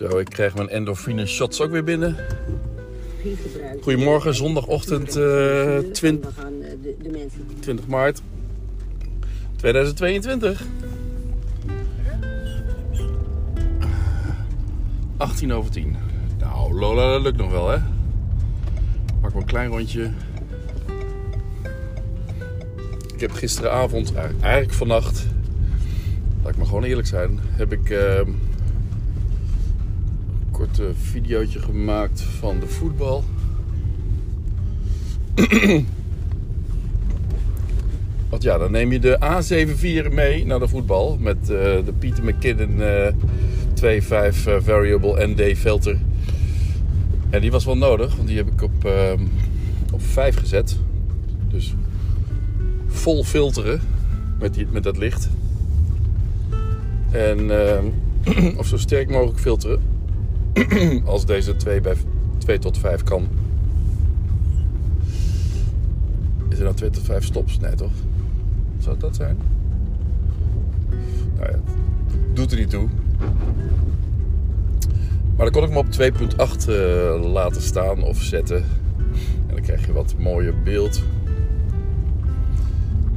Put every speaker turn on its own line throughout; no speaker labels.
Zo, ik krijg mijn endorfine shots ook weer binnen. Goedemorgen, zondagochtend eh, 20,
Dan gaan eh,
20 maart 2022. 18 over 10. Nou, Lola, dat lukt nog wel, hè? Maak maar een klein rondje. Ik heb gisteravond, eigenlijk- eigenlijk vannacht, laat ik maar gewoon eerlijk zijn, heb ik ehm, kort eh, videootje gemaakt van de voetbal. Want ja, dan neem je de A74 mee naar de voetbal met eh, de Pieter McKinnon eh 2.5 eh, variable ND filter. En die was wel nodig, want die heb ik op, ehm, op 5 gezet. Dus vol filteren met, die, met dat licht. En, ehm, of zo sterk mogelijk filteren. Als deze 2, bij, 2 tot 5 kan. Is er nou 2 tot 5 stops? Nee toch? Zou dat zijn? Nou ja, doet er niet toe. Maar dan kon ik hem op 2.8 eh, laten staan of zetten. En dan krijg je wat mooier beeld.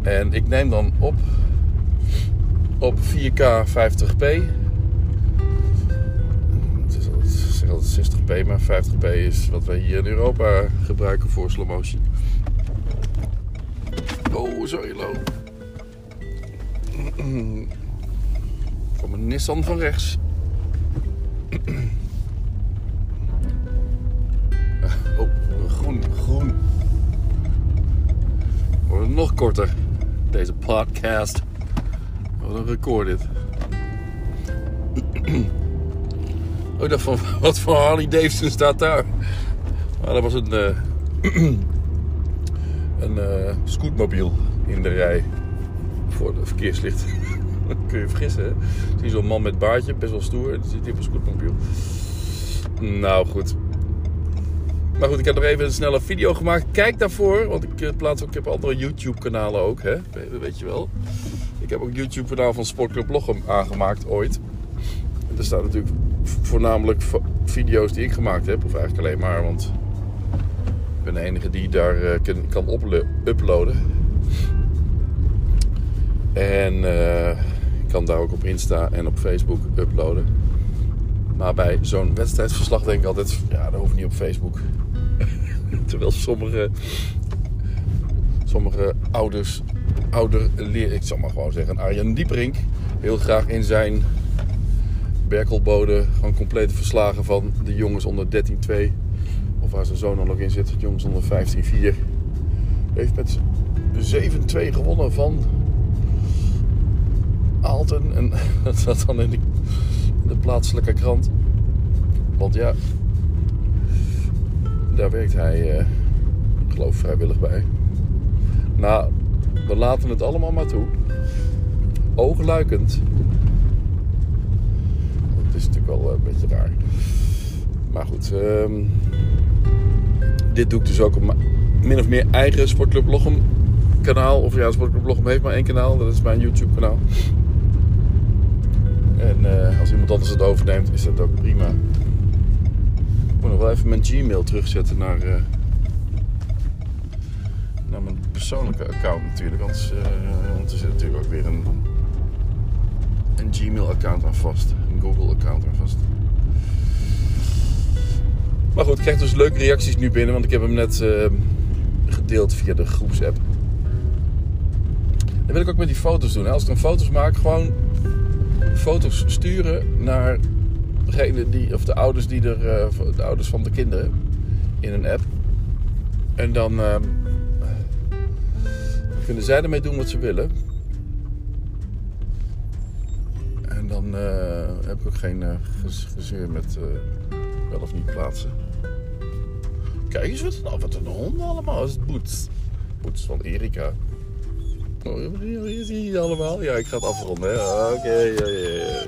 En ik neem dan op op 4K 50p. Altijd, ik zeg altijd 60p, maar 50p is wat wij hier in Europa gebruiken voor slow motion. Oh, sorry, Lo. Van mijn Nissan van rechts. Oh, groen, groen. Wordt nog korter, deze podcast. Wat een record dit. Oh, dacht van, wat voor Harley Davidson staat daar? Maar dat was een, eh een eh, scootmobiel in de rij voor de verkeerslicht. Dat kun je vergissen, hè? Zie zo'n man met baardje, best wel stoer. Dan zit hij op een scootmobiel. Nou, goed. Maar goed, ik heb nog even een snelle video gemaakt. Kijk daarvoor, want ik eh, plaats ook, ik heb andere YouTube-kanalen ook, hè? Weet- je wel. Ik heb ook YouTube-kanaal van Sportclub Lochem aangemaakt ooit. Er staan natuurlijk voornamelijk video's die ik gemaakt heb. Of eigenlijk alleen maar, want ik ben de enige die daar eh, kan, kan uplo- uploaden. En eh, ik kan daar ook op Insta en op Facebook uploaden. Maar bij zo'n wedstrijdsverslag denk ik altijd, ja, dat hoeft niet op Facebook. Terwijl sommige, sommige ouders, ouder leer, ik zal maar gewoon zeggen, Arjen Dieperink, heel graag in zijn Berkelbode gewoon complete verslagen van de jongens onder 13-2. Of waar zijn zoon dan in zit, de jongens onder 15-4. Heeft met 7-2 gewonnen van Aalten. En dat zat dan in de, in de plaatselijke krant. Want ja, daar werkt hij, eh, ik geloof vrijwillig bij. Nou, we laten het allemaal maar toe. Oogluikend. Wel eh, een beetje raar. Maar goed, ehm, dit doe ik dus ook op mijn min of meer eigen Sportclub Lochem kanaal. Of ja, Sportclub Lochem heeft maar één kanaal. Dat is mijn YouTube kanaal. En eh, als iemand anders het overneemt, is dat ook prima. Ik moet nog wel even mijn Gmail terugzetten naar, eh, naar mijn persoonlijke account natuurlijk. Anders, eh, want er zit natuurlijk ook weer een, een Gmail-account aan vast. Een Google-account aan vast. Maar goed, ik krijg dus leuke reacties nu binnen, want ik heb hem net eh, gedeeld via de groepsapp. Dat wil ik ook met die foto's doen. hè. Als ik dan foto's maak, gewoon foto's sturen naar degene die, of de ouders die er, eh, de ouders van de kinderen in een app. En dan ehm, kunnen zij ermee doen wat ze willen. Dan eh, heb ik ook geen eh, gez- gezeur met eh, wel of niet plaatsen. Kijk eens wat, nou, wat een honden allemaal. Dat is Boets. Boets van Erika. Oh, hier zie je allemaal. Ja, ik ga het afronden. Oké, ja, ja.